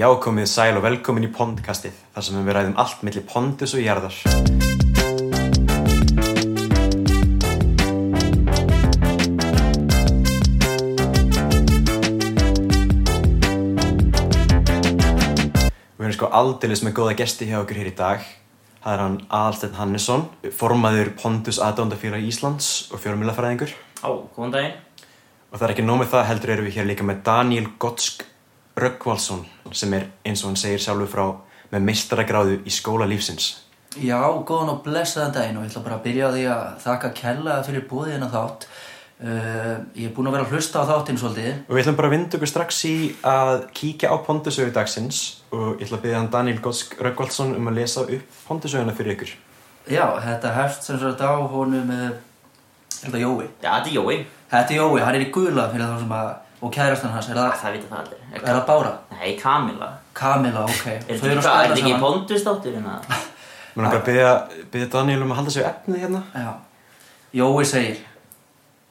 Já, komið sæl og velkomin í Pondkastið, þar sem við ræðum allt millir pondus og jarðar. Við erum sko aldeilis með góða gesti hjá okkur hér í dag. Það er hann Aðalsteinn Hannesson, formaður Pondus aðdóndafélag Íslands og fjármjölafræðingur. Á, góðan daginn. Og það er ekki nóg með það, heldur erum við hér líka með Daniel Gottsk Röggvaldsson sem er eins og hann segir sjálfur frá með meistaragráðu í skóla lífsins. Já, góðan og blessaðan daginn og ég ætla bara að byrja á því að þakka kella fyrir búðina þátt. Uh, ég er búinn að vera að hlusta á þáttinn svolítið. Og við ætlum bara að vinda okkur strax í að kíkja á pondusögu dagsins og ég ætla að byrja hann Daniel Gottsk Röggvaldsson um að lesa upp pondusöguna fyrir ykkur. Já, þetta hefst sem sagt á honum, uh, er þetta Jói? Já, þetta er Jói. Þetta er Jói, hann er í gula fyrir það sem að, og kærastan hans, er Það, það, það vita það allir. er það Bára? Nei, Kamila. Kamila, ok. Er þetta eru að hvað, er ekki saman. pondustáttur hérna? Mér langar að byrja, byrja Daniel um að halda sig á efnið hérna. Já. Jói segir,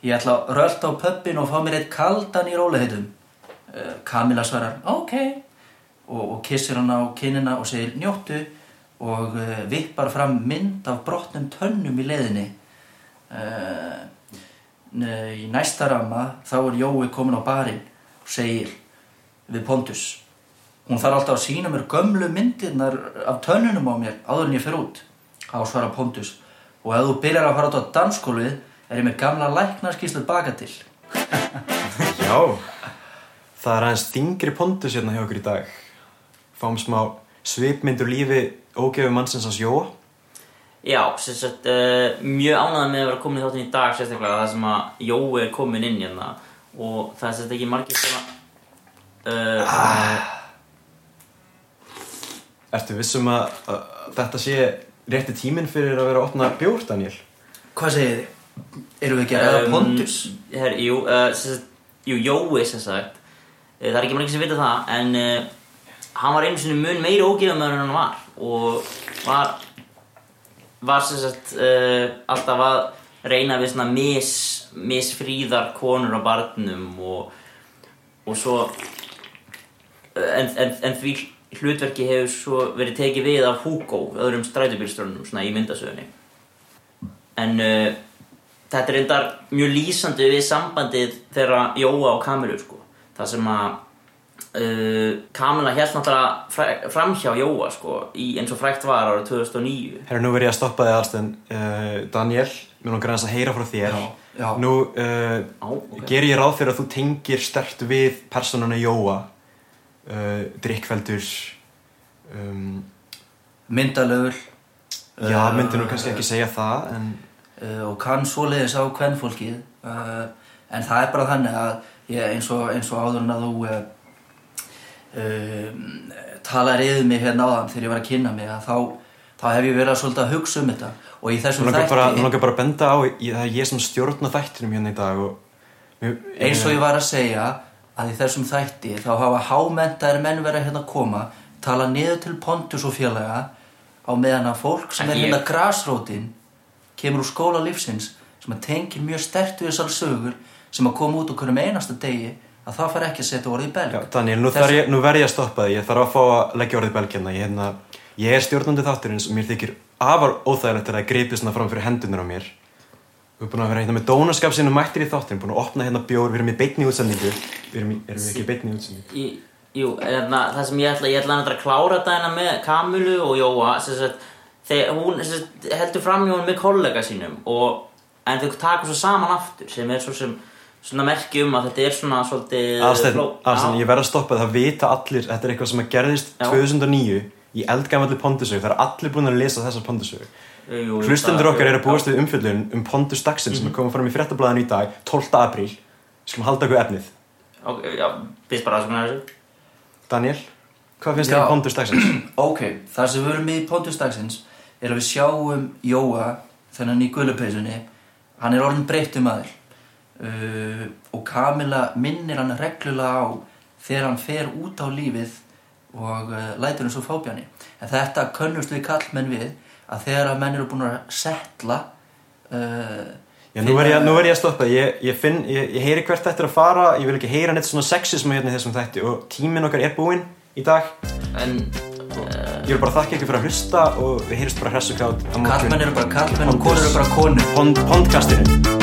ég ætla að rölda á pöppin og fá mér eitt kaldan í róliheitum. Uh, Kamila svarar, ok. Og, og kissir hann á kinnina og segir, njóttu. Og uh, vippar fram mynd af brotnum tönnum í leiðinni. Uh, í næsta ramma þá er Jói komin á barinn og segir við Pontus. Hún þarf alltaf að sína mér gömlu myndirnar af tönnunum á mér áður en ég fer út. Á svara Pontus. Og ef þú byrjar að fara út á dansskólið er ég með gamla læknarskíslu baka til. Já, það er aðeins þingri pondus hérna hjá okkur í dag. Fáum smá svipmyndur lífi ógefu mannsins hans Jóa. Já, sem sagt, uh, mjög ánægð með að vera komin í þáttinn í dag sérstaklega það sem að Jói er komin inn hérna og það er sagt ekki margir sem að uh, Ertu vissum að, að þetta sé rétti tíminn fyrir að vera að opna bjór, Daniel? Hvað segir þið? Erum við ekki að ræða um, Pontus? her, Jú, uh, sagt, jú, Jói sem sagt uh, það er ekki margir sem vita það en uh, hann var einu sinni mun meiri ógefamöður en hann var og var var sem sagt uh, alltaf að reyna við svona mis, misfríðar konur á barnum og, og svo en, en, en því hlutverki hefur svo verið tekið við af Hugo, öðrum strætubílströnnum svona í myndasögunni en uh, þetta er reyndar mjög lýsandi við sambandið þeirra Jóa og Kamilu sko. það sem að uh, Kamila held náttúrulega fræ- framhjá Jóa sko, í, eins og frækt var árið 2009 Herra, nú verð ég að stoppa þig aðalstegn. Uh, Daniel, mér langar að heyra frá þér. Já, já. Nú uh, Á, ok. ger ég ráð fyrir að þú tengir stert við personuna Jóa, uh, drikkveldur, um, Myndalögur. já, myndi nú kannski ekki segja það, en uh, og kann svoleiðis á kvennfólkið uh, en það er bara þannig að ég, eins, og, eins og áður en að þú uh, uh, talar yfir mig hérna áðan þegar ég var að kynna mig að þá, þá hef ég verið að svolítið að hugsa um þetta og í þessum bara, nú þætti langar bara að benda á, ég, það er ég sem stjórna þættinum hérna í dag og... Mér, eins og ég var að segja að í þessum þætti þá hafa hámentaðir menn verið að hérna koma tala niður til Pontus og félaga á meðan að fólk sem er Ekki ég. hérna grásrótin kemur úr skóla lífsins sem að tengir mjög stert við þessar sögur sem að koma út okkur um einasta degi að það fara ekki að setja orðið í belg Já, Daniel, nú, þarf ég, nú verð ég að stoppa þig, ég þarf að fá að leggja orðið belgjana. Ég, hérna, ég er stjórnandi þátturins og mér þykir afar óþægilegt að það gripi svona fram fyrir hendunar á mér. Við erum búin að vera hérna með dónaskap sinni mættir í þátturinn, búin að opna hérna bjór, við erum í beinni útsendingu. Við erum, í, erum við ekki í beinni útsendingu? Í, jú, hérna, það sem ég ætla, ég ætla að klára þetta hérna með Kamilu og Jóa sem sagt, þegar hún sagt, heldur fram hjá hún með kollega sínum og, en þau taka svo saman aftur sem er svo sem svona merki um að þetta er svona svolítið Aðstæðin, ég verð að stoppa það, vita allir, þetta er eitthvað sem að gerðist Já. 2009 í eldgammalli pondusögu, það er allir búin að lesa þessar pondusögu. Hlustendur okkar eru að búast við umfjöldun um pondus dagsins Mhm. sem er komið fram í fréttablaðinu í dag, 12. apríl. Skulum halda okkur efnið. Ok, já, byrst bara aðsakna þessu Daniel, hvað finnst þér um pondus dagsins? ok, það sem við erum í Pontus dagsins er að við sjáum Jóa þennan í gulupeysunni hann er orðin breyttum aður uh, og Kamila minnir hann reglulega á þegar hann fer út á lífið og uh, lætur hann svo fábjani en þetta könnust við kallmenn við að þegar að menn eru búin að setla uh, Já, nú verð ég, ég að stoppa, ég, ég finn, ég, heyri hvert þetta er að fara, ég vil ekki heyra neitt svona sexismu hérna í þessum þætti. Og tíminn okkar er búinn, í dag. En Ég vil bara þakka ykkur fyrir að hlusta og við heyrjumst bara hressu klátt Kallmenn eru bara kallmenn og konur eru bara konur. Pond, Pondkastinu